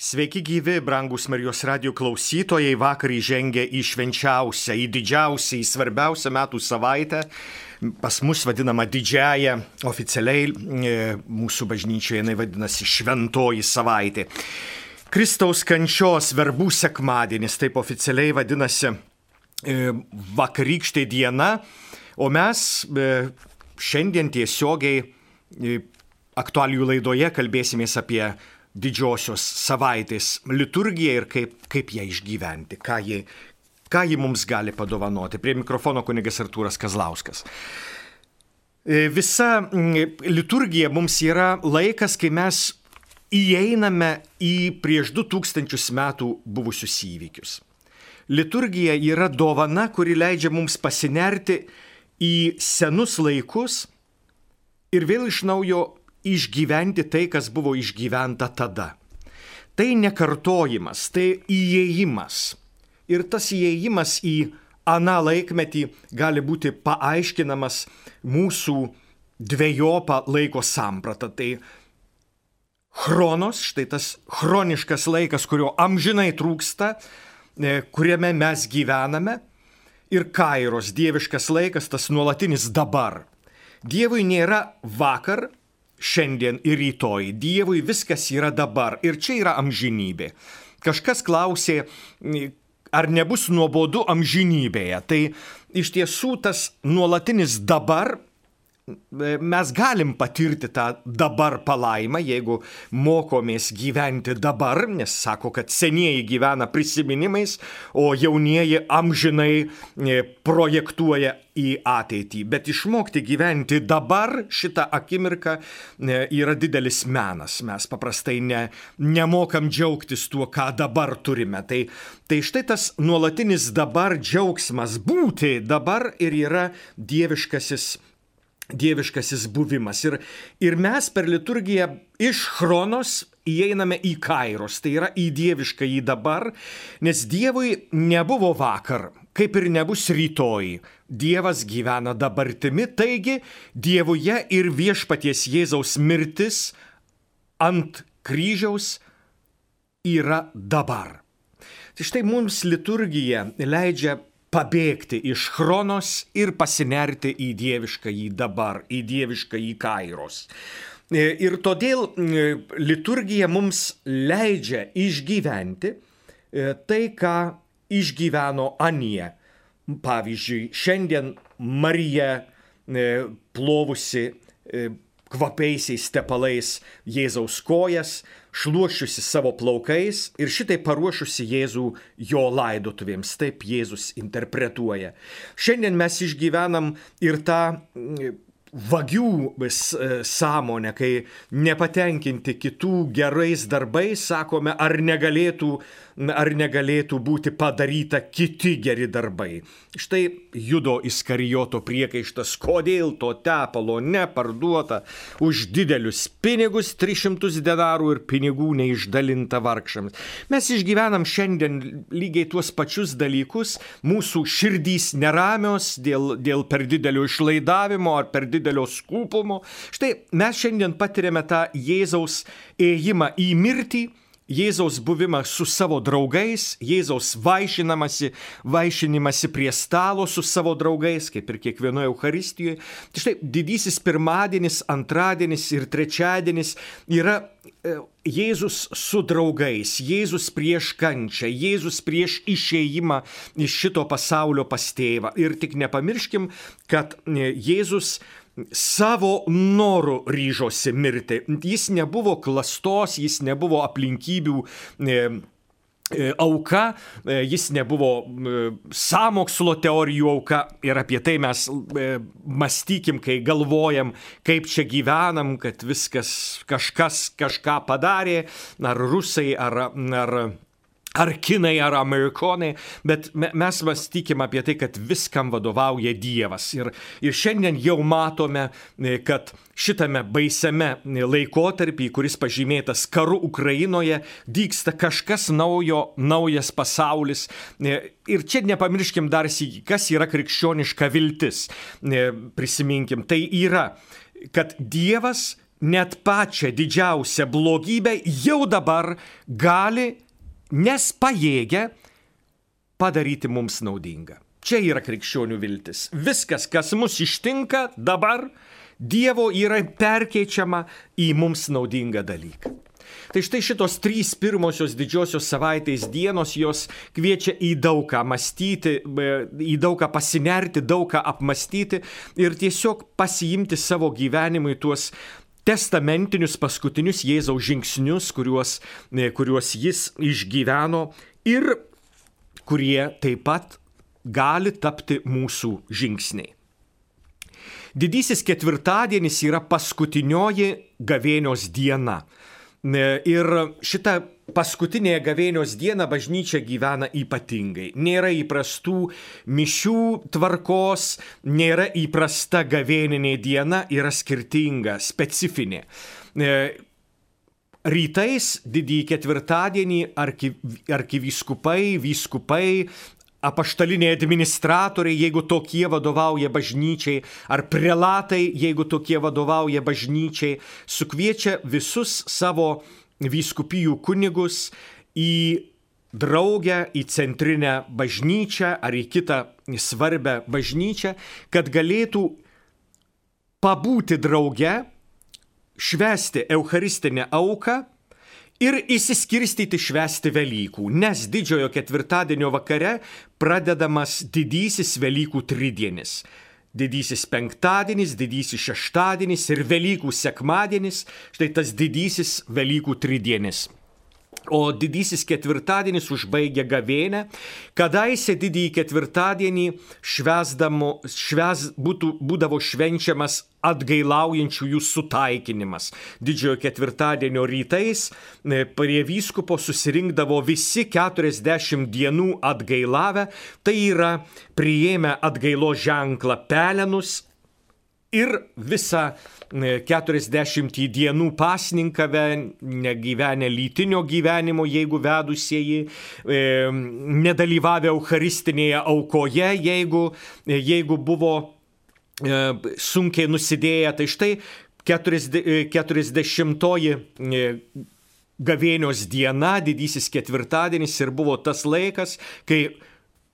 Sveiki gyvi, brangus Marijos radio klausytojai, vakar įžengė į švenčiausią, į didžiausią, į svarbiausią metų savaitę, pas mus vadinama didžiaja, oficialiai e, mūsų bažnyčioje jinai vadinasi šventoji savaitė. Kristaus kančios verbų sekmadienis, taip oficialiai vadinasi e, vakarykštė diena, o mes e, šiandien tiesiogiai aktualijų laidoje kalbėsimės apie didžiosios savaitės liturgiją ir kaip, kaip ją išgyventi, ką ji, ką ji mums gali padovanoti. Prie mikrofono kunigas Artūras Kazlauskas. E, visa liturgija mums yra laikas, kai mes įeiname į prieš 2000 metų buvusius įvykius. Liturgija yra dovana, kuri leidžia mums pasinerti į senus laikus ir vėl iš naujo išgyventi tai, kas buvo išgyventa tada. Tai nekartojimas, tai įėjimas. Ir tas įėjimas į aną laikmetį gali būti paaiškinamas mūsų dviejopą laiko sampratą. Tai chronos, štai tas chroniškas laikas, kurio amžinai trūksta, e, kuriame mes gyvename, ir kairos, dieviškas laikas, tas nuolatinis dabar. Dievui nėra vakar, šiandien ir rytoj. Dievui viskas yra dabar ir čia yra amžinybė. Kažkas klausė, ar nebus nuobodu amžinybėje. Tai iš tiesų tas nuolatinis dabar mes galim patirti tą dabar palaimą, jeigu mokomės gyventi dabar, nes sako, kad senieji gyvena prisiminimais, o jaunieji amžinai e, projektuoja į ateitį. Bet išmokti gyventi dabar šitą akimirką e, yra didelis menas. Mes paprastai ne, nemokam džiaugtis tuo, ką dabar turime. Tai, tai štai tas nuolatinis dabar džiaugsmas būti dabar ir yra dieviškasis dieviškasis buvimas. Ir, ir mes per liturgiją iš chronos įeiname į kairos, tai yra į dievišką į dabar, nes Dievui nebuvo vakar, kaip ir nebus rytoj. Dievas gyvena dabartimi, taigi Dievuje ir viešpaties Jėzaus mirtis ant kryžiaus yra dabar. Tai štai mums liturgija leidžia pabėgti iš chronos ir pasinerti į dievišką į dabar, į dievišką į kairos. E, ir todėl e, liturgija mums leidžia išgyventi e, tai, ką išgyveno Anija. Pavyzdžiui, šiandien Marija plovusi kvapiaisiais tepalais Jėzaus kojas, šluošiusi savo plaukais ir šitai paruošusi Jėzų jo laidotuvėms. Taip Jėzus interpretuoja. Šiandien mes išgyvenam ir tą vagių e, sąmonę, kai nepatenkinti kitų gerais darbais sakome, ar negalėtų, ar negalėtų būti padaryta kiti geri darbai. Štai judo įskarijoto priekaištas, kodėl to tepalo neparduota už didelius pinigus, 300 denarų ir pinigų neišdalinta vargšams. Mes išgyvenam šiandien lygiai tuos pačius dalykus, mūsų širdys neramios dėl, dėl per didelio išlaidavimo ar per didelio skūpumo. Štai mes šiandien patiriame tą Jėzaus ėjimą į mirtį, Jėzaus buvimą su savo draugais, Jėzaus vaišinamasi, vaišinimasi prie stalo su savo draugais, kaip ir kiekvienoje Euharistijoje. Tai štai didysis pirmadienis, antradienis ir trečiadienis yra e, Jėzus su draugais, Jėzus prieš kančią, Jėzus prieš išėjimą iš šito pasaulio pas tėvą. Ir tik nepamirškim, kad e, Jėzus savo noru ryžosi mirti. Jis nebuvo klastos, jis nebuvo aplinkybių. E, e auka, e, jis nebuvo e, samokslo teorijų auka ir apie tai mes mąstykim, kai galvojam, kaip čia gyvenam, kad viskas kažkas kažką padarė, ar rusai, ar, ar ar kinai, ar amerikonai, bet mes mąstykim apie tai, kad viskam vadovauja Dievas. Ir, ir šiandien jau matome, e, kad šitame baisiame laikotarpį, kuris pažymėtas karu Ukrainoje, vyksta kažkas naujo, naujas pasaulis. E, ir čia nepamirškim dar, kas yra krikščioniška viltis. E, prisiminkim, tai yra, kad Dievas net pačią didžiausią blogybę jau dabar gali, nes pajėgia padaryti mums naudingą. Čia yra krikščionių viltis. Viskas, kas mus ištinka dabar, Dievo yra perkeičiama į mums naudingą dalyką. Tai štai šitos trys pirmosios didžiosios savaitės dienos jos kviečia į daugą mąstyti, į daugą pasinerti, daugą apmastyti ir tiesiog pasiimti savo gyvenimui tuos testamentinius paskutinius Jėzaus žingsnius, kuriuos, kuriuos jis išgyveno ir kurie taip pat gali tapti mūsų žingsniai. Didysis ketvirtadienis yra paskutinioji gavėnios diena. Ir šitą paskutinėje gavėnios dieną bažnyčia gyvena ypatingai. Nėra įprastų mišių tvarkos, nėra įprasta gavėninė diena, yra skirtinga, specifinė. Rytais didįjį ketvirtadienį arkivyskupai, vyskupai, apaštaliniai administratoriai, jeigu tokie vadovauja bažnyčiai, ar prelatai, jeigu tokie vadovauja bažnyčiai, sukviečia visus savo vyskupijų kunigus į draugę, į centrinę bažnyčią ar į kitą svarbę bažnyčią, kad galėtų pabūti drauge, švesti Eucharistinę auką ir įsiskirstyti švęsti Velykų, nes didžiojo ketvirtadienio vakare pradedamas didysis Velykų tridienis. Didysis penktadienis, didysis šeštadienis ir Velykų sekmadienis, štai tas didysis Velykų tridienis. O didysis ketvirtadienis užbaigia gavėnę. Kadaise didįjį ketvirtadienį šves, būtų, būdavo švenčiamas atgailaujančiųjų sutaikinimas. Didžiojo ketvirtadienio rytais e, prie vyskupo susirinkdavo visi 40 dienų atgailavę, tai yra priėmę atgailo ženklą pelenus ir visą 40 dienų pasninkavę, negyvenę lytinio gyvenimo, jeigu vedusieji, e, nedalyvavę Eucharistinėje aukoje, jeigu, jeigu buvo e, sunkiai nusidėję. Tai štai 40 e, gavėnios diena, didysis ketvirtadienis ir buvo tas laikas, kai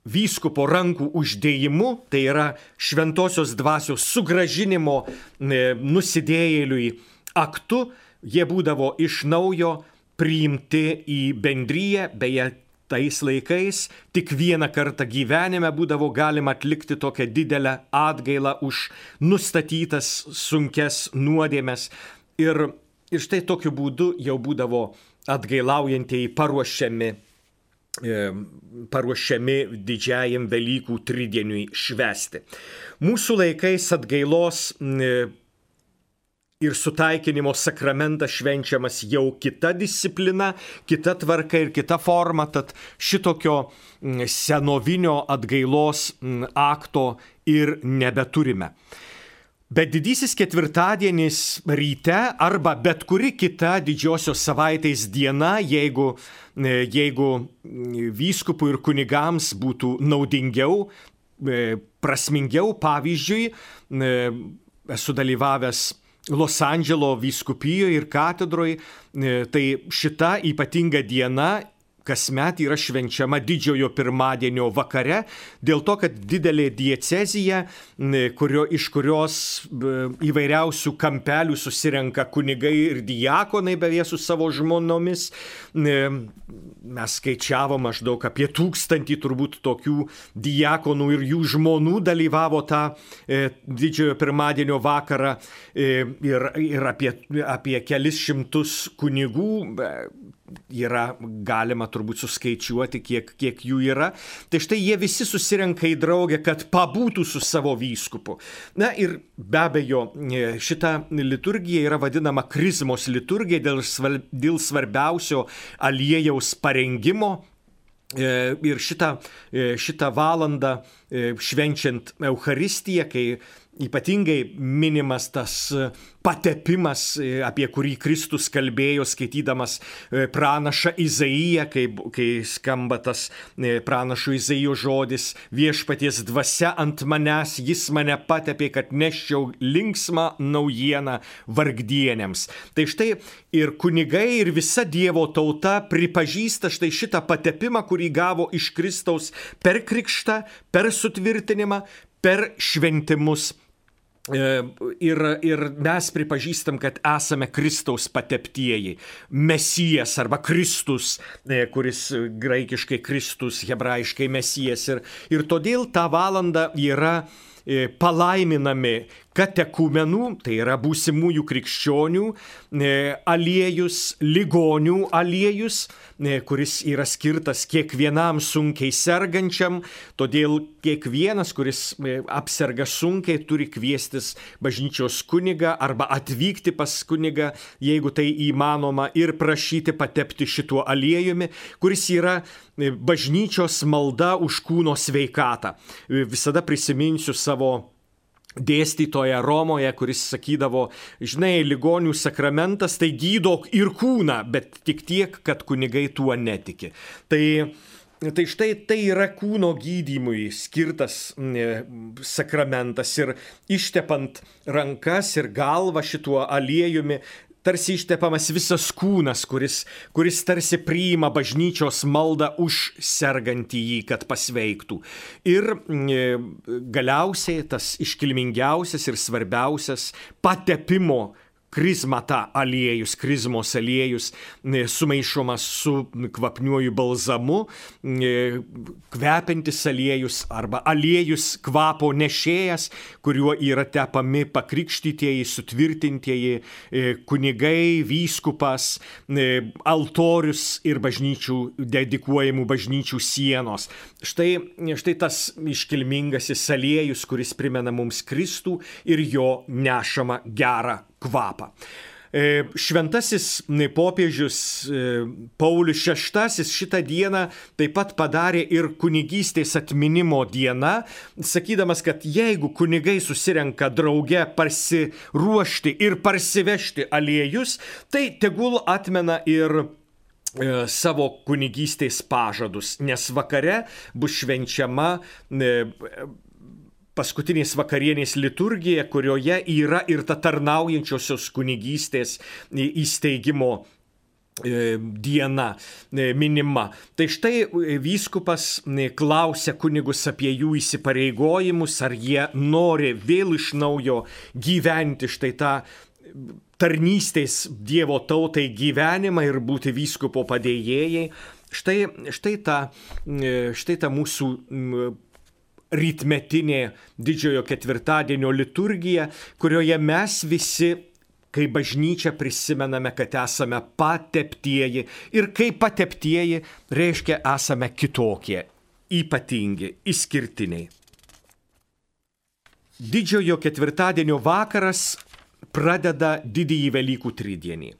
vyskupo rankų uždėjimu, tai yra šventosios dvasios sugražinimo e, nusidėjėliui aktu, jie būdavo iš naujo priimti į bendryją, beje, tais laikais tik vieną kartą gyvenime būdavo galima atlikti tokią didelę atgailą už nustatytas sunkes nuodėmes. Ir, ir štai tokiu būdu jau būdavo atgailaujantieji paruošiami paruošiami didžiajam Velykų tridieniui švesti. Mūsų laikais atgailos ir sutaikinimo sakramentas švenčiamas jau kita disciplina, kita tvarka ir kita forma, tad šitokio senovinio atgailos akto ir nebeturime. Bet didysis ketvirtadienis ryte arba bet kuri kita didžiosios savaitės diena, jeigu, e, jeigu vyskupų ir kunigams būtų naudingiau, e, prasmingiau, pavyzdžiui, e, esu dalyvavęs Los Andželo vyskupijoje ir katedroje, tai šita ypatinga diena kasmet yra švenčiama didžiojo pirmadienio vakare, dėl to, kad didelė diecezija, kurio, iš kurios įvairiausių kampelių susirenka kunigai ir diakonai beje su savo žmonomis, mes skaičiavom maždaug apie tūkstantį turbūt tokių diakonų ir jų žmonų dalyvavo tą e, didžiojo pirmadienio vakarą. E, ir, ir apie, apie kelis šimtus kunigų yra galima turbūt suskaičiuoti, kiek, kiek jų yra. Tai štai jie visi susirenka į draugę, kad pabūtų su savo vyskupu. Na ir be abejo, e, šita liturgija yra vadinama krizmos liturgija dėl, dėl svarbiausio aliejaus parengimo e, Ir šitą, e, šitą valandą švenčiant Eucharistiją, kai ypatingai minimas tas patepimas, apie kurį Kristus kalbėjo skaitydamas pranašą Izaiją, kai, kai skamba tas pranašo Izaijo žodis viešpaties dvasia ant manęs, jis mane patepė, kad neščiau linksmą naujieną vargdienėms. Tai štai ir kunigai, ir visa Dievo tauta pripažįsta štai šitą patepimą, kurį gavo iš Kristaus per krikštą, per sutvirtinimą, per šventimus E, ir, ir mes pripažįstam, kad esame Kristaus pateptieji. Mesijas arba Kristus, e, kuris graikiškai Kristus, hebrajiškai Mesijas. Ir, ir todėl tą valandą yra e, palaiminami katekumenų, tai yra būsimųjų krikščionių, e, aliejus, ligonių aliejus, e, kuris yra skirtas kiekvienam sunkiai sergančiam, todėl kiekvienas, kuris e, apserga sunkiai, turi kviestis bažnyčios kunigą arba atvykti pas kunigą, jeigu tai įmanoma, ir prašyti patepti šituo aliejumi, kuris yra bažnyčios malda už kūno sveikatą. Visada prisiminsiu savo dėstytoją Romoje, kuris sakydavo, žinai, ligonių sakramentas tai gydo ir kūną, bet tik tiek, kad kunigai tuo netiki. Tai Tai štai tai yra kūno gydymui skirtas sakramentas ir ištepant rankas ir galvą šituo aliejumi tarsi ištepamas visas kūnas, kuris, kuris tarsi priima bažnyčios maldą už sergantį jį, kad pasveiktų. Ir e, galiausiai tas iškilmingiausias ir svarbiausias patepimo krizmata aliejus, krizmos aliejus e, sumaišomas su kvapniuoju balzamu, e, kvepintis aliejus arba aliejus kvapo nešėjas, kuriuo yra tepami pakrikštytieji, sutvirtintieji e, kunigai, vyskupas, altorius ir bažnyčių, dedikuojamų bažnyčių sienos. Štai, štai tas iškilmingasis aliejus, kuris primena mums Kristų ir jo nešama gerą kvapą. E, šventasis popiežius e, Paulius VI šitą dieną taip pat padarė ir kunigystės atminimo diena, sakydamas, kad jeigu kunigai susirenka drauge parsiruošti ir parsivežti aliejus, tai tegul atmena ir e, savo kunigystės pažadus, nes vakare bus švenčiama paskutinės vakarienės liturgija, kurioje yra ir ta tarnaujančiosios kunigystės įsteigimo e, diena e, minima. Tai štai e, vyskupas klausia kunigus apie jų įsipareigojimus, ar jie nori vėl iš naujo gyventi štai tą tarnystės Dievo tautai gyvenimą ir būti vyskupo padėjėjai. Štai, štai, ta, štai ta mūsų rytmetinė didžiojo ketvirtadienio liturgija, kurioje mes visi kai bažnyčia prisimename, kad esame pateptieji ir kaip pateptieji reiškia esame kitokie, ypatingi, išskirtiniai. Didžiojo ketvirtadienio vakaras pradeda didįjį Velykų tridienį.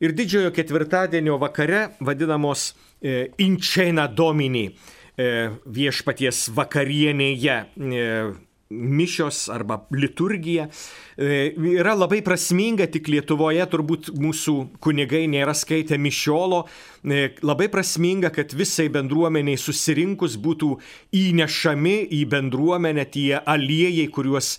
Ir didžiojo ketvirtadienio vakare vadinamos e, Inčena Domini E, viešpaties vakarienėje e, mišios arba liturgija e, yra labai prasminga, tik Lietuvoje turbūt mūsų kunigai nėra skaitę mišiolo. Labai prasminga, kad visai bendruomeniai susirinkus būtų įnešami į bendruomenę tie aliejai, kuriuos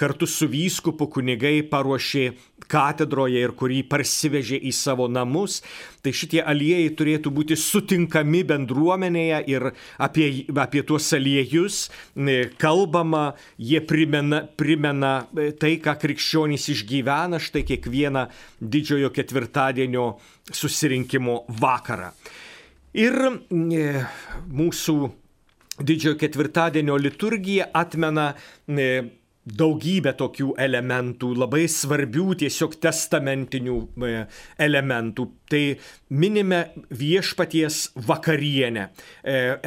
kartu su vyskupu kunigai paruošė katedroje ir kurį parsivežė į savo namus, tai šitie aliejai turėtų būti sutinkami bendruomenėje ir apie, apie tuos aliejus kalbama, jie primena, primena e, tai, ką krikščionys išgyvena štai kiekvieną didžiojo ketvirtadienio susirinkimo vakarą. Ir e, mūsų didžiojo ketvirtadienio liturgija atmena e, daugybę tokių elementų, labai svarbių tiesiog testamentinių e, elementų. Tai minime viešpaties vakarienę.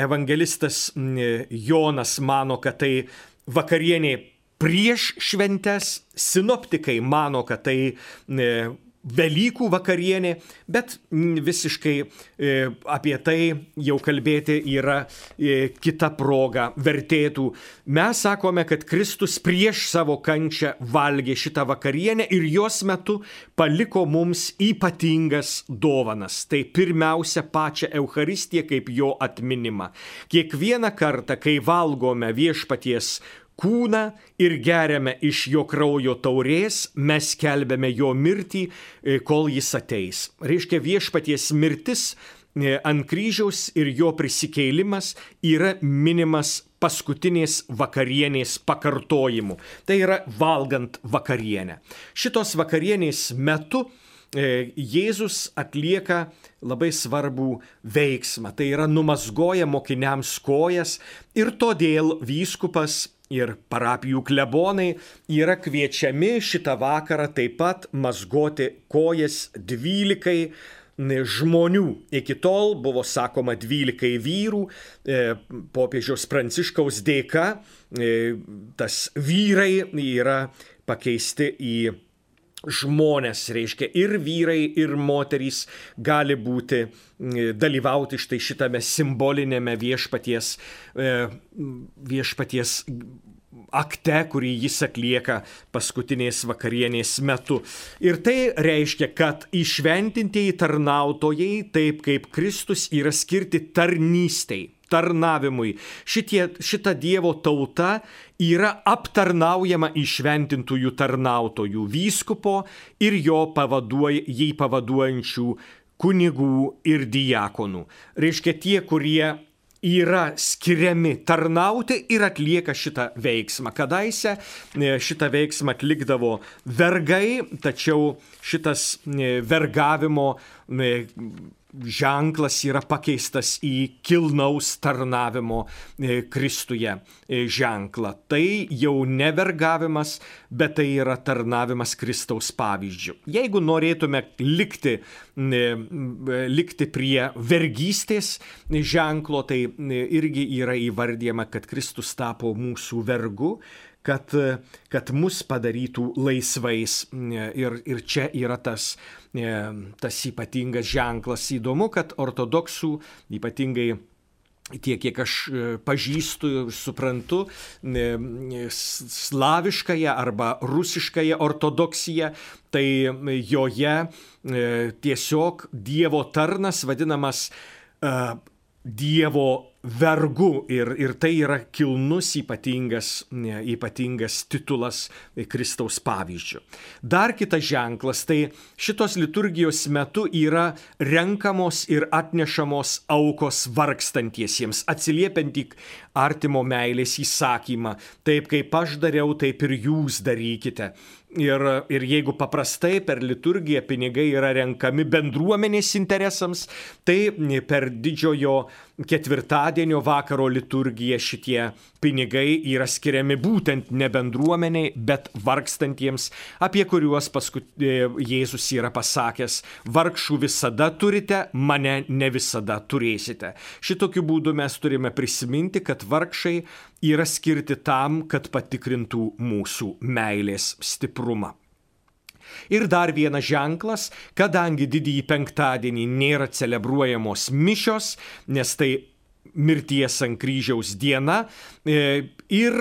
Evangelistas Jonas mano, kad tai vakarienė prieš šventes, sinoptikai mano, kad tai Velykų vakarienė, bet visiškai e, apie tai jau kalbėti yra e, kita proga, vertėtų. Mes sakome, kad Kristus prieš savo kančią valgė šitą vakarienę ir jos metu paliko mums ypatingas dovanas. Tai pirmiausia pačią Euharistiją kaip jo atminimą. Kiekvieną kartą, kai valgome viešpaties kūną ir geriame iš jo kraujo taurės, mes kelbėme jo mirtį, e, kol jis ateis. Reiškia viešpaties mirtis e, ant kryžiaus ir jo prisikeilimas yra minimas paskutinės vakarienės pakartojimu. Tai yra valgant vakarienę. Šitos vakarienės metu Jėzus atlieka labai svarbų veiksmą. Tai yra numazgoja mokiniams kojas ir todėl vyskupas ir parapijų klebonai yra kviečiami šitą vakarą taip pat mazgoti kojas dvylikai žmonių. Iki tol buvo sakoma 12 vyrų, e, popiežiaus pranciškaus dėka e, tas vyrai yra pakeisti į žmonės, reiškia ir vyrai, ir moterys gali būti, dalyvauti štai šitame simbolinėme viešpaties, e, viešpaties akte, kurį jis atlieka paskutinės vakarienės metu. Ir tai reiškia, kad išventintieji tarnautojai, taip kaip Kristus, yra skirti tarnystei tarnavimui. Šitie, šita Dievo tauta yra aptarnaujama išventintųjų tarnautojų, vyskupo ir jo pavaduoj, jį pavaduojančių kunigų ir diakonų. Reiškia tie, kurie yra skiriami tarnauti ir atlieka šitą veiksmą. Kadaise e, šitą veiksmą atlikdavo vergai, tačiau šitas e, vergavimo e, ženklas yra pakeistas į kilnaus tarnavimo e, Kristuje e, ženklą. Tai jau nevergavimas, bet tai yra tarnavimas Kristaus pavyzdžių. Jeigu norėtume likti, e, likti prie vergystės ženklo, tai irgi yra įvardyjama, kad Kristus tapo mūsų vergu kad, kad mus padarytų laisvais. Ir, ir čia yra tas, tas ypatingas ženklas. Įdomu, kad ortodoksų, ypatingai tiek, kiek aš e, pažįstu, suprantu, slaviškąją arba rusiškąją ortodoksiją, tai joje e, tiesiog Dievo tarnas vadinamas e, Dievo vergu ir, ir tai yra kilnus ypatingas, ypatingas titulas Kristaus pavyzdžių. Dar kitas ženklas, tai šitos liturgijos metu yra renkamos ir atnešamos aukos vargstantiesiems, atsiliepiant į artimo meilės įsakymą, taip kaip aš dariau, taip ir jūs darykite. Ir, ir jeigu paprastai per liturgiją pinigai yra renkami bendruomenės interesams, tai per didžiojo ketvirtadienio vakaro liturgiją šitie pinigai yra skiriami būtent ne bendruomeniai, bet vargstantiems, apie kuriuos paskui e, Jėzus yra pasakęs, vargšų visada turite, mane ne visada turėsite. Šitokiu būdu mes turime prisiminti, kad vargšai yra skirti tam, kad patikrintų mūsų meilės stiprumą. Ir dar vienas ženklas, kadangi didįjį penktadienį nėra celebruojamos mišios, nes tai mirties ant kryžiaus diena e, ir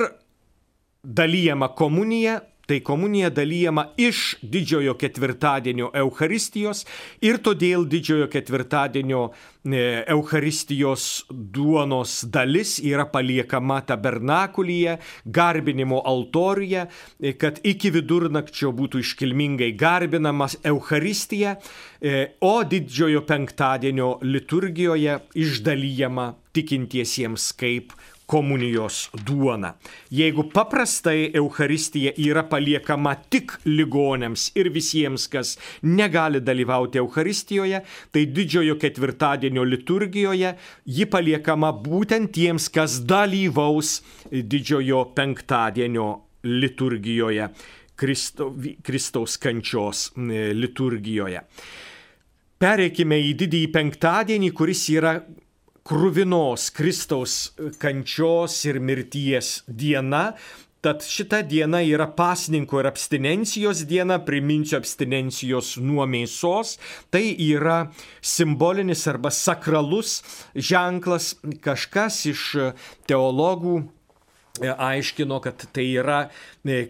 dalyjama komunija, Tai komunija dalyjama iš didžiojo ketvirtadienio Euharistijos ir todėl didžiojo ketvirtadienio e, Euharistijos duonos dalis yra paliekama tabernakulyje, garbinimo altoriuje, e, kad iki vidurnakčio būtų iškilmingai garbinamas Euharistija, e, o didžiojo penktadienio liturgijoje išdalyjama tikintiesiems kaip komunijos duona. Jeigu paprastai Euharistija yra paliekama tik ligonėms ir visiems, kas negali dalyvauti Euharistijoje, tai didžiojo ketvirtadienio liturgijoje ji paliekama būtent tiems, kas dalyvaus didžiojo penktadienio liturgijoje, Kristo, Kristaus kančios liturgijoje. Pereikime į didįjį penktadienį, kuris yra krūvinos Kristaus kančios ir mirties diena, Tad šita diena yra pasninko ir abstinencijos diena, priminsiu abstinencijos nuo mėsos. Tai yra simbolinis arba sakralus ženklas. Kažkas iš teologų e, aiškino, kad tai yra e,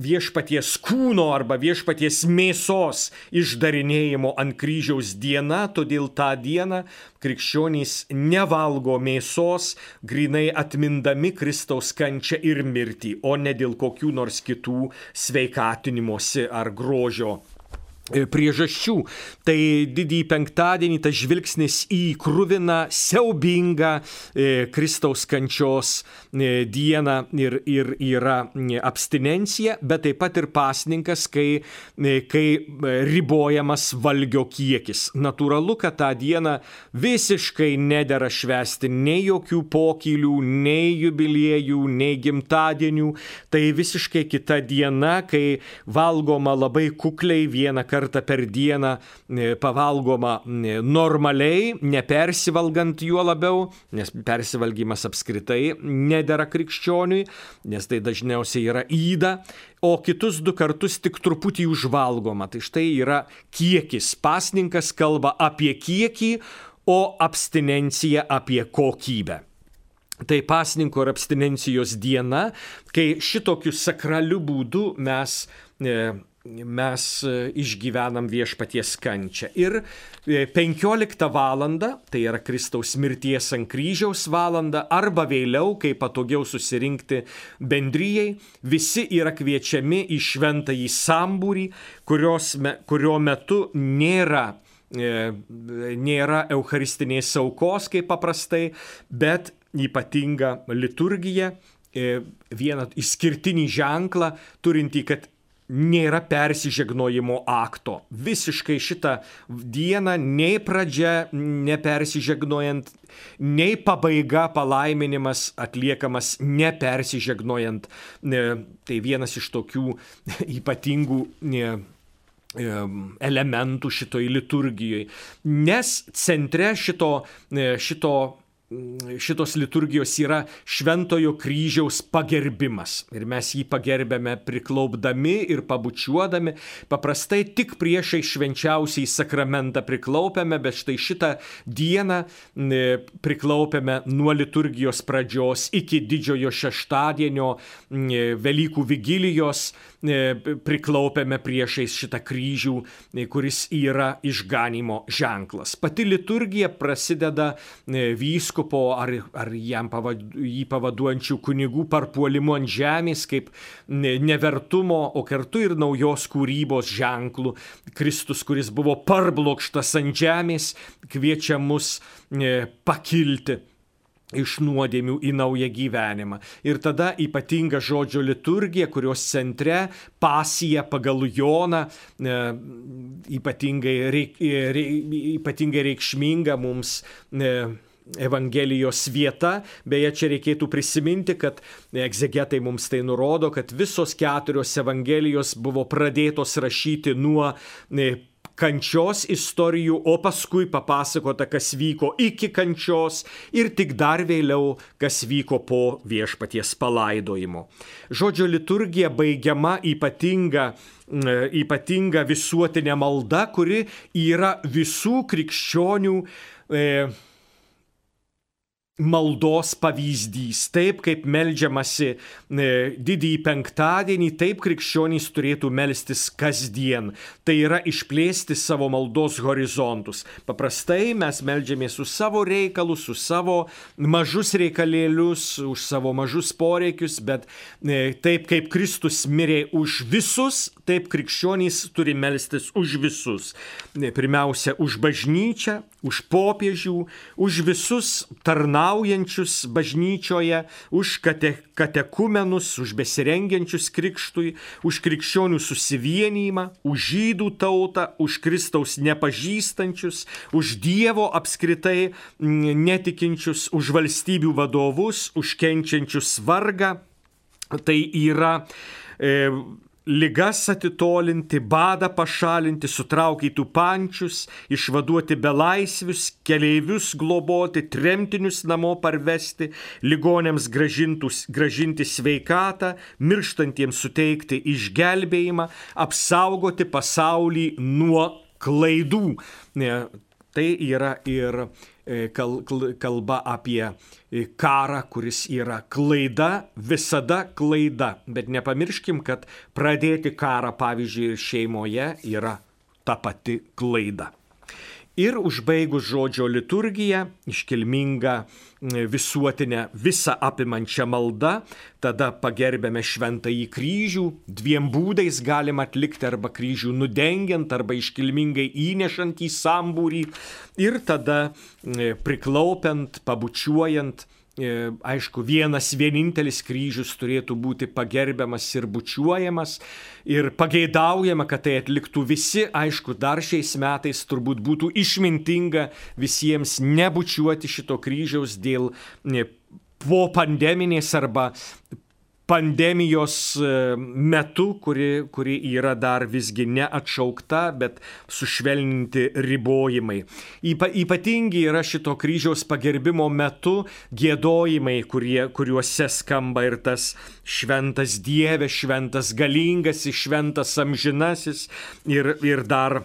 viešpaties kūno arba viešpaties mėsos išdarinėjimo ant kryžiaus diena, todėl tą dieną krikščionys nevalgo mėsos, grinai atmindami Kristaus kančią ir mirtį, o ne dėl kokių nors kitų sveikatinimosi ar grožio E, priežasčių. Tai didįjį penktadienį tas žvilgsnis į krūviną, siaubingą e, Kristaus kančios dieną ir, ir yra abstinencija, bet taip pat ir pasninkas, kai, kai ribojamas valgio kiekis. Natūralu, kad tą dieną visiškai nedėra švesti nei jokių pokylių, nei jubiliejų, nei gimtadienių. Tai visiškai kita diena, kai valgoma labai kukliai vieną kartą per dieną e, pavalgoma e, normaliai, nepersivalgant juo labiau, nes persivalgymas apskritai nedėra krikščioniui, nes tai dažniausiai yra įda, o kitus du kartus tik truputį užvalgoma. Tai štai yra kiekis. Pasninkas kalba apie kiekį, o abstinencija apie kokybę. Tai pasninko ir abstinencijos diena, kai šitokiu sakraliu būdu mes e, mes e, išgyvenam viešpaties kančią. Ir 15 val. tai yra Kristaus mirties ant kryžiaus valanda, arba vėliau, kai patogiau susirinkti bendryjei, visi yra kviečiami į šventąjį sambūrį, kurios, kurio metu nėra e, nėra eucharistinės aukos kaip paprastai, bet ypatinga liturgija, e, vieną išskirtinį ženklą, turintį, kad nėra persižegnojimo akto. Visiškai šitą dieną nei pradžia nepersižegnojant, nei pabaiga palaiminimas atliekamas nepersižegnojant. Tai vienas iš tokių ypatingų elementų šitoj liturgijoje. Nes centre šito, šito šitos liturgijos yra šventojo kryžiaus pagerbimas. Ir mes jį pagerbėme priklaupdami ir pabučiuodami. Paprastai tik priešai švenčiausiai sakramentą priklaupėme, bet štai šitą dieną priklaupėme nuo liturgijos pradžios iki didžiojo šeštadienio Velykų vigilijos priklaupėme priešais šitą kryžių, kuris yra išganimo ženklas. Pati liturgija prasideda vysko vyskupo ar, ar jam pavad, jį pavaduojančių kunigų parpuolimu ant žemės kaip nevertumo, o kartu ir naujos kūrybos ženklų. Kristus, kuris buvo parblokštas ant žemės, kviečia mus pakilti iš nuodėmių į naują gyvenimą. Ir tada ypatinga žodžio liturgija, kurios centre pasija pagal Joną, e, ypatingai, reik, e, ypatingai reikšminga mums. E, Evangelijos vieta. Beje, čia reikėtų prisiminti, kad egzegetai mums tai nurodo, kad visos keturios Evangelijos buvo pradėtos rašyti nuo e, kančios istorijų, o paskui papasakota, kas vyko iki kančios ir tik dar vėliau, kas vyko po viešpaties palaidojimo. Žodžio liturgija baigiama ypatinga ypatinga visuotinė malda, kuri yra visų krikščionių e, maldos pavyzdys. Taip kaip melžiamasi e, didįjį penktadienį, taip krikščionys turėtų melstis kasdien. Tai yra išplėsti savo maldos horizontus. Paprastai mes melžiamės už savo reikalus, už savo mažus reikalėlius, už savo mažus poreikius, bet e, taip kaip Kristus mirė už visus, taip krikščionys turi melstis už visus. E, pirmiausia, už bažnyčią, už popiežių, už visus tarnaujančius bažnyčioje, už kate, katekumenus, už besirengiančius krikštui, už krikščionių susivienijimą, už žydų tautą, už Kristaus nepažįstančius, už Dievo apskritai netikinčius, už valstybių vadovus, už kenčiančius vargą. Tai yra e, lygas atitolinti, badą pašalinti, sutraukyti pančius, išvaduoti belaisvius, keleivius globoti, tremtinius namo parvesti, ligonėms gražinti sveikatą, mirštantiems suteikti išgelbėjimą, apsaugoti pasaulį nuo klaidų. Tai yra ir e, kalba apie e, karą, kuris yra klaida, visada klaida. Bet nepamirškim, kad pradėti karą, pavyzdžiui, šeimoje yra ta pati klaida. Ir užbaigus žodžio liturgiją, iškilmingą visuotinę visą apimančią maldą, tada pagerbėme šventąjį kryžių, dviem būdais galima atlikti arba kryžių nudengiant, arba iškilmingai įnešant į sambūrį. Ir tada priklaupiant, pabučiuojant aišku, vienas vienintelis kryžius turėtų būti pagerbiamas ir bučiuojamas ir pageidaujama, kad tai atliktų visi. Aišku, dar šiais metais turbūt būtų išmintinga visiems nebučiuoti šito kryžiaus dėl e, po pandeminės arba pandemijos e, metu, kuri, kuri yra dar visgi neatšaukta, bet sušvelninti ribojimai. Ypa, ypatingi yra šito kryžiaus pagerbimo metu gėdojimai, kurie, kuriuose skamba ir tas šventas Dieve, šventas galingasis, šventas amžinasis ir, ir dar,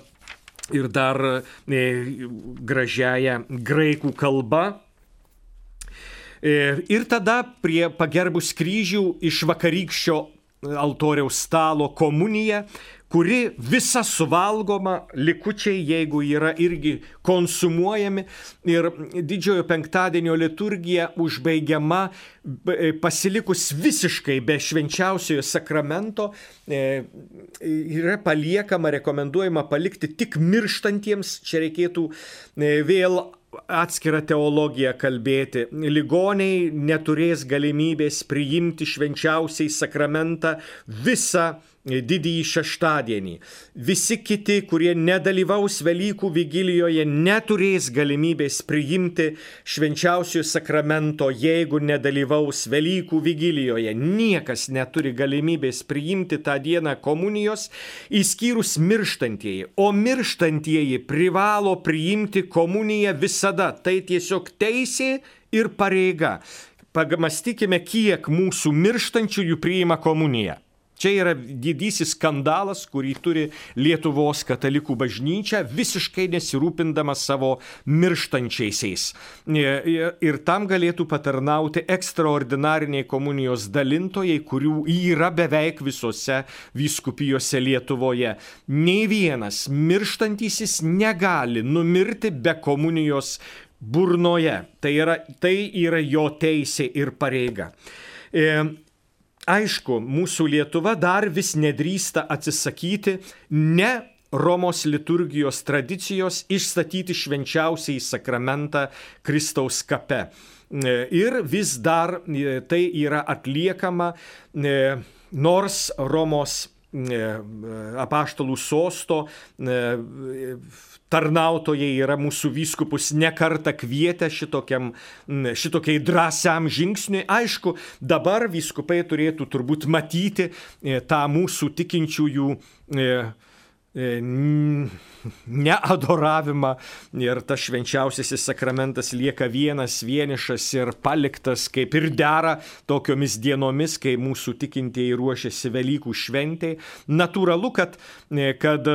ir dar e, gražiaja graikų kalba ir tada prie pagerbus kryžių iš vakarykščio altoriaus stalo komunija, kuri visa suvalgoma, likučiai, jeigu yra irgi konsumuojami. Ir didžiojo penktadienio liturgija užbaigiama e, pasilikus visiškai be švenčiausiojo sakramento, e, yra paliekama, rekomenduojama palikti tik mirštantiems, čia reikėtų vėl atskirą teologiją kalbėti. Ligoniai neturės galimybės priimti švenčiausiai sakramentą visą didįjį šeštadienį. Visi kiti, kurie nedalyvaus Velykų vigilijoje, neturės galimybės priimti švenčiausiojo sakramento, jeigu nedalyvaus Velykų vigilijoje. Niekas neturi galimybės priimti tą dieną komunijos, išskyrus mirštantieji. O mirštantieji privalo priimti komuniją visada. Tai tiesiog teisė ir pareiga. Pamastykime, kiek mūsų mirštančiųjų priima komuniją. Čia yra didysis skandalas, kurį turi Lietuvos katalikų bažnyčia, visiškai nesirūpindama savo mirštančiaisiais. Ir tam galėtų patarnauti ekstraordinariniai komunijos dalintojai, kurių yra beveik visose vyskupijose Lietuvoje. Nei vienas mirštantysis negali numirti be komunijos burnoje. Tai yra, tai yra jo teisė ir pareiga. E, Aišku, mūsų Lietuva dar vis nedrįsta atsisakyti ne Romos liturgijos tradicijos išstatyti švenčiausiai sakramentą Kristaus kape. Ir vis dar e, tai yra atliekama, e, nors Romos e, apaštalų sosto tarnautojai yra mūsų vyskupus nekarta kvietę šitokiam, šitokiai drąsiam žingsniui. Aišku, dabar vyskupai turėtų turbūt matyti e, tą mūsų tikinčiųjų e, e, neadoravimą ir tas švenčiausiasis sakramentas lieka vienas, vienišas ir paliktas, kaip ir dera tokiomis dienomis, kai mūsų tikintieji ruošiasi Velykų šventėjai. Natūralu, kad, kad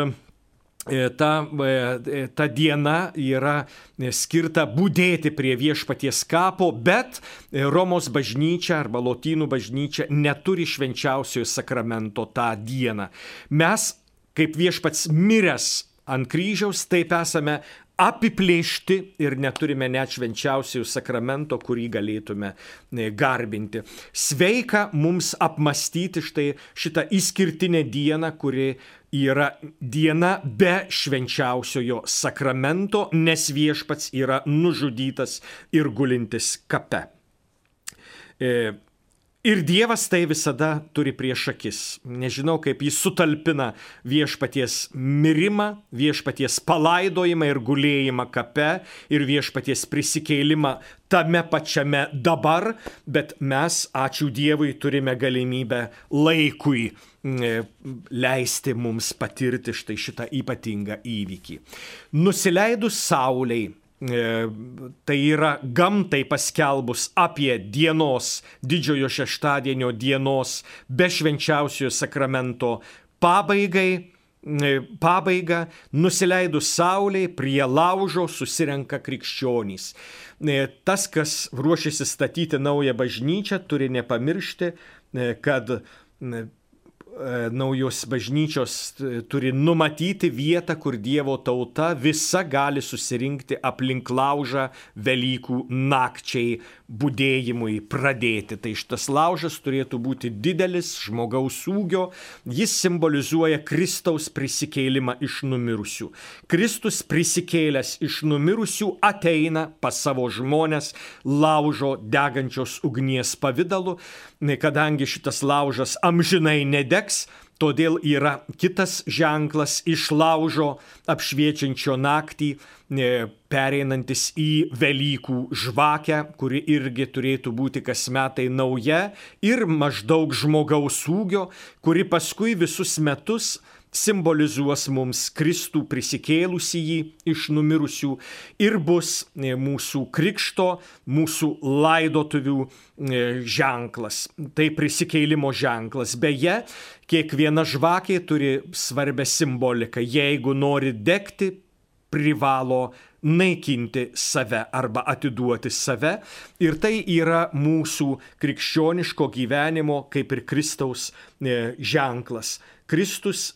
ta, e, ta diena yra skirta būdėti prie viešpaties kapo, bet Romos bažnyčia arba Lotynų bažnyčia neturi švenčiausiojo sakramento tą dieną. Mes, kaip viešpats miręs ant kryžiaus, taip esame apiplėšti ir neturime net švenčiausiųjų sakramento, kurį galėtume e, garbinti. Sveika mums apmastyti štai šitą išskirtinę dieną, kuri yra diena be švenčiausiojo sakramento, nes viešpats yra nužudytas ir gulintis kape. E, Ir Dievas tai visada turi prieš akis. Nežinau, kaip jis sutalpina viešpaties mirimą, viešpaties palaidojimą ir gulėjimą kape ir viešpaties prisikeilimą tame pačiame dabar, bet mes, ačiū Dievui, turime galimybę laikui leisti mums patirti štai šitą ypatingą įvykį. Nusileidus Sauliai, E, tai yra gamtai paskelbus apie dienos, didžiojo šeštadienio dienos, be švenčiausiojo sakramento pabaigai, e, pabaigą, nusileidus Sauliai, prie laužo susirenka krikščionys. E, tas, kas ruošiasi statyti naują bažnyčią, turi nepamiršti, kad E, naujos bažnyčios e, turi numatyti vietą, kur Dievo tauta visa gali susirinkti aplink laužą Velykų nakčiai būdėjimui pradėti. Tai šitas laužas turėtų būti didelis, žmogaus ūgio, jis simbolizuoja Kristaus prisikėlimą iš numirusių. Kristus prisikėlęs iš numirusių ateina pas savo žmonės laužo degančios ugnies pavydalu, kadangi šitas laužas amžinai nedegs, todėl yra kitas ženklas iš laužo apšviečiančio naktį, pereinantis į Velykų žvakę, kuri irgi turėtų būti kas metai nauja ir maždaug žmogaus ūgio, kuri paskui visus metus simbolizuos mums Kristų prisikėlusi jį iš numirusių ir bus e, mūsų krikšto, mūsų laidotuvių e, ženklas. Tai prisikėlimo ženklas. Beje, kiekviena žvakė turi svarbę simboliką. Jeigu nori degti, privalo naikinti save arba atiduoti save. Ir tai yra mūsų krikščioniško gyvenimo kaip ir Kristaus e, ženklas. Kristus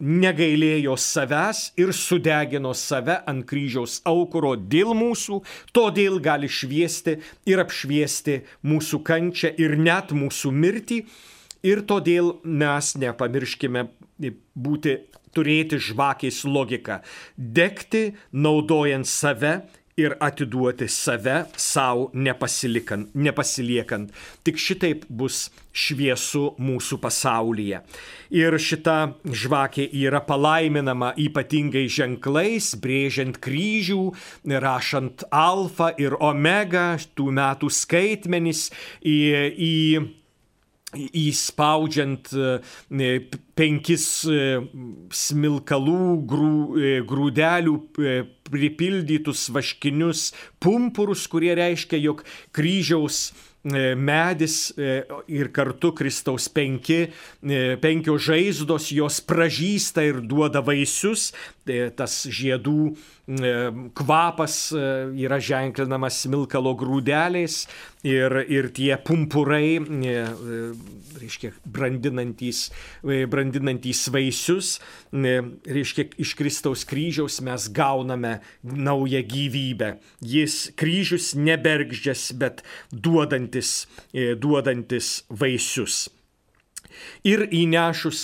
negailėjo savęs ir sudegino save ant kryžiaus aukuro dėl mūsų, todėl gali šviesti ir apšviesti mūsų kančią ir net mūsų mirtį. Ir todėl mes nepamirškime būti, turėti žvakės logiką. Degti naudojant save ir atiduoti save savo nepasiliekant. Tik šitaip bus šviesu mūsų pasaulyje. Ir šita žvakė yra palaiminama ypatingai ženklais, brėžiant kryžių, rašant alfa ir omega, tų metų skaitmenys į, į įspaudžiant e, penkis e, smilkalų grū, e, grūdelių pripildytus vaškinius pumpurus, kurie reiškia, jog kryžiaus medis ir kartu Kristaus penki, penkios žaizdos, jos pražįsta ir duoda vaisius, tas žiedų kvapas e, yra ženklinamas smilkalo grūdeliais ir, ir tie pumpurai, e, e, reiškia, brandinantys, brandinantys vaisius, reiškia, iš Kristaus kryžiaus mes gauname naują gyvybę. Jis kryžius nebergždžias, bet duodantis, duodantis vaisius. Ir įnešus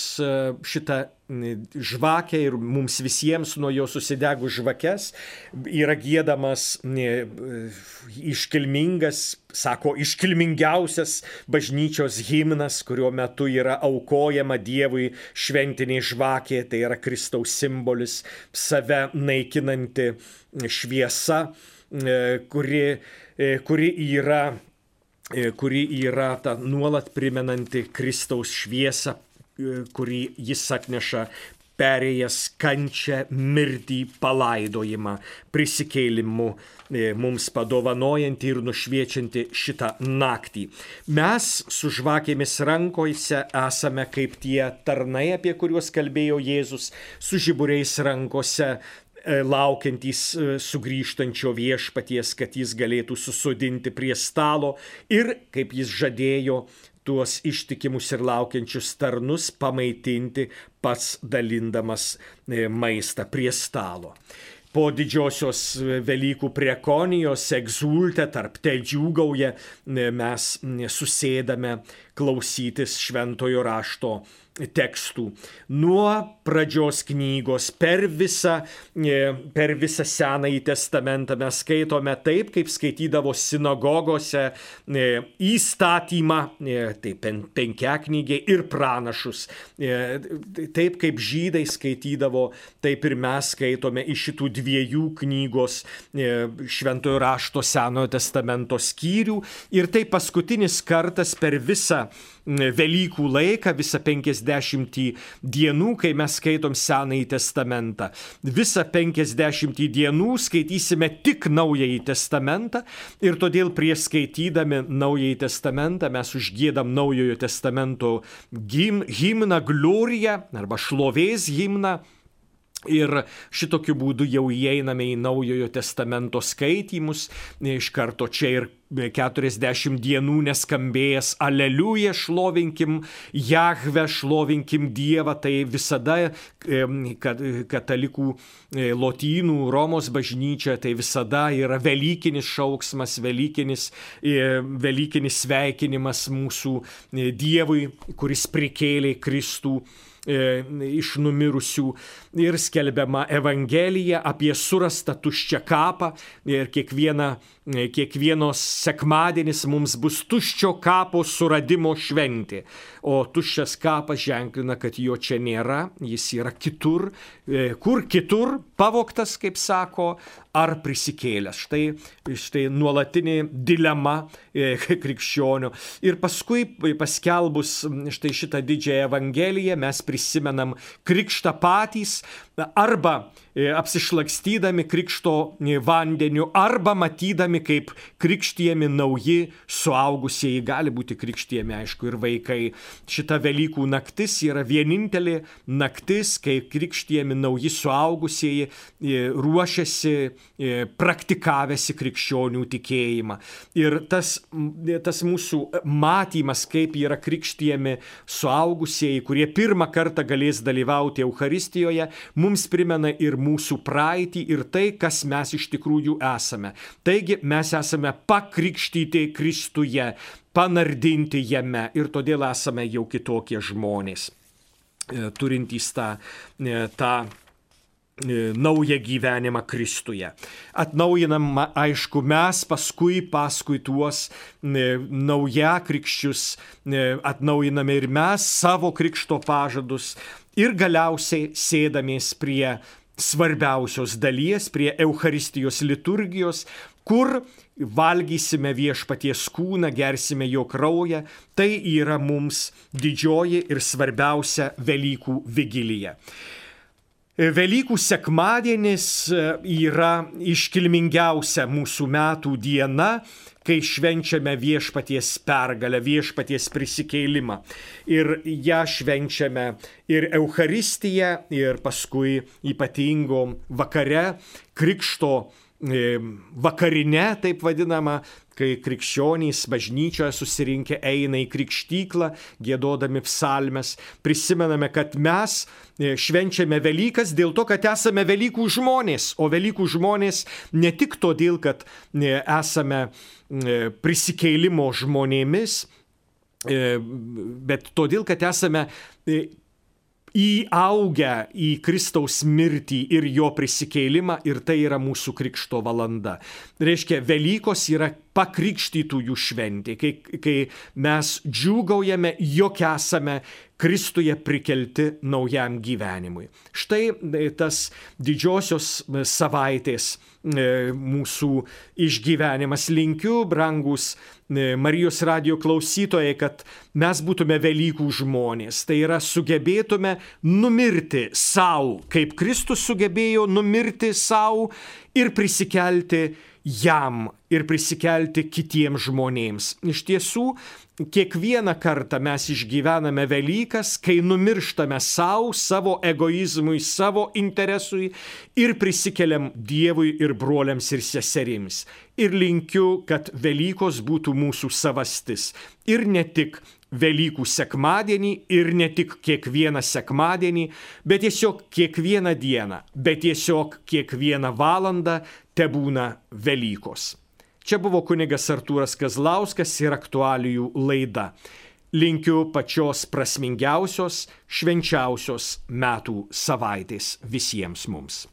šitą žvakę ir mums visiems nuo jo susidegų žvakes yra gėdamas iškilmingas, sako, iškilmingiausias bažnyčios himnas, kurio metu yra aukojama Dievui šventinė žvakė, tai yra Kristaus simbolis, save naikinanti šviesa, kuri, kuri yra kuri yra ta nuolat primenanti Kristaus šviesą kurį jis atneša perėjęs kančią, mirtį, palaidojimą, prisikėlimu e, mums padovanojantį ir nušviečiantį šitą naktį. Mes su žvakėmis rankose esame kaip tie tarnai, apie kuriuos kalbėjo Jėzus, su žiburiais rankose e, laukiantys e, sugrįžtančio viešpaties, kad jis galėtų susodinti prie stalo ir, kaip jis žadėjo, tuos ištikimus ir laukiančius tarnus pamaitinti pats dalindamas e, maistą prie stalo. Po didžiosios e, Velykų prekonijos egzultę tarp teldžiūgauja e, mes susėdame klausytis šventojo rašto tekstų. Nuo pradžios knygos per visą, e, per visą Senąjį testamentą mes skaitome taip, kaip skaitydavo sinagogose e, įstatymą, e, tai penkiaknygiai ir pranašus. Taip kaip žydai skaitydavo, taip ir mes skaitome iš šitų dviejų knygos šventojo rašto Senojo testamento skyrių. Ir tai paskutinis kartas per visą Velykų laiką, visą 50 dienų, kai mes skaitom Senąjį testamentą. Visą 50 dienų skaitysime tik Naująjį testamentą ir todėl prieš skaitydami Naująjį testamentą mes užgėdam Naujojo testamento himną Gloriją arba šlovės himną. Ir šitokiu būdu jau įeiname į Naujojo testamento skaitymus. Iš karto čia ir 40 dienų neskambėjęs aleliuja, šlovinkim Jahve, šlovinkim Dievą, tai visada katalikų e, lotynų Romos bažnyčia, tai visada yra Velykinis šauksmas, Velykinis, e, Velykinis sveikinimas mūsų e, Dievui, kuris prikėlė Kristų iš numirusių ir skelbiama Evangelija apie surastą tuščią kapą ir kiekvieną kiekvienos sekmadienis mums bus tuščio kapo suradimo šventė. O tuščias kapas ženklina, kad jo čia nėra, jis yra kitur, e, kur kitur, pavoktas, kaip sako, ar prisikėlęs. Štai, štai nuolatinė dilema e, krikščionių. Ir paskui paskelbus štai šitą didžiąją evangeliją mes prisimenam krikštą patys arba. E, apsišlakstydami krikšto e, vandeniu arba matydami, kaip krikštijami nauji suaugusieji, gali būti krikštijami, aišku, ir vaikai. Šita Velykų naktis yra vienintelė naktis, kai krikštijami nauji suaugusieji e, ruošiasi praktikavęsi krikščionių tikėjimą. Ir tas, tas mūsų matymas, kaip yra krikštijami suaugusieji, kurie pirmą kartą galės dalyvauti Euharistijoje, mums primena ir mūsų praeitį ir tai, kas mes iš tikrųjų esame. Taigi mes esame pakrikštyti Kristuje, panardinti jame ir todėl esame jau kitokie žmonės, e, turintys tą, e, tą e, naują gyvenimą Kristuje. Atnaujinam, aišku, mes paskui, paskui tuos naujakrikščius atnaujiname ir mes savo krikšto pažadus ir galiausiai sėdamės prie svarbiausios dalies, prie Euharistijos liturgijos, kur valgysime viešpaties kūną, gersime jo kraują, tai yra mums didžioji ir svarbiausia Velykų vigilija. Velykų sekmadienis yra iškilmingiausia mūsų metų diena, kai švenčiame viešpaties pergalę, viešpaties prisikeilimą. Ir ją švenčiame ir Euharistiją, ir paskui ypatingo vakare, krikšto e, vakarinė, taip vadinama, kai krikščionys bažnyčioje susirinkę eina į krikštyklą, gėdodami psalmes, prisimename, kad mes e, švenčiame Velykas dėl to, kad esame Velykų žmonės, o Velykų žmonės ne tik todėl, kad e, esame prisikeilimo žmonėmis, bet todėl, kad esame įaugę į Kristaus mirtį ir jo prisikeilimą ir tai yra mūsų krikšto valanda. Reiškia, Velykos yra pakrikštytųjų šventė, kai, kai mes džiūgaujame, jog esame Kristuje prikelti naujam gyvenimui. Štai e, tas didžiosios e, savaitės e, mūsų išgyvenimas. Linkiu, brangus Marijos radio klausytojai, kad mes būtume Velykų žmonės. Tai yra sugebėtume numirti savo, kaip Kristus sugebėjo numirti savo ir prisikelti jam ir prisikelti kitiems žmonėms. Iš tiesų, kiekvieną kartą mes išgyvename Velykas, kai numirštame savo, savo egoizmui, savo interesui ir prisikeliam Dievui ir broliams ir seserims. Ir linkiu, kad Velykos būtų mūsų savastis. Ir ne tik Velykų sekmadienį ir ne tik kiekvieną sekmadienį, bet tiesiog kiekvieną dieną, bet tiesiog kiekvieną valandą tebūna Velykos. Čia buvo kunigas Artūras Kazlauskas ir aktualijų laida. Linkiu pačios prasmingiausios, švenčiausios metų savaitės visiems mums.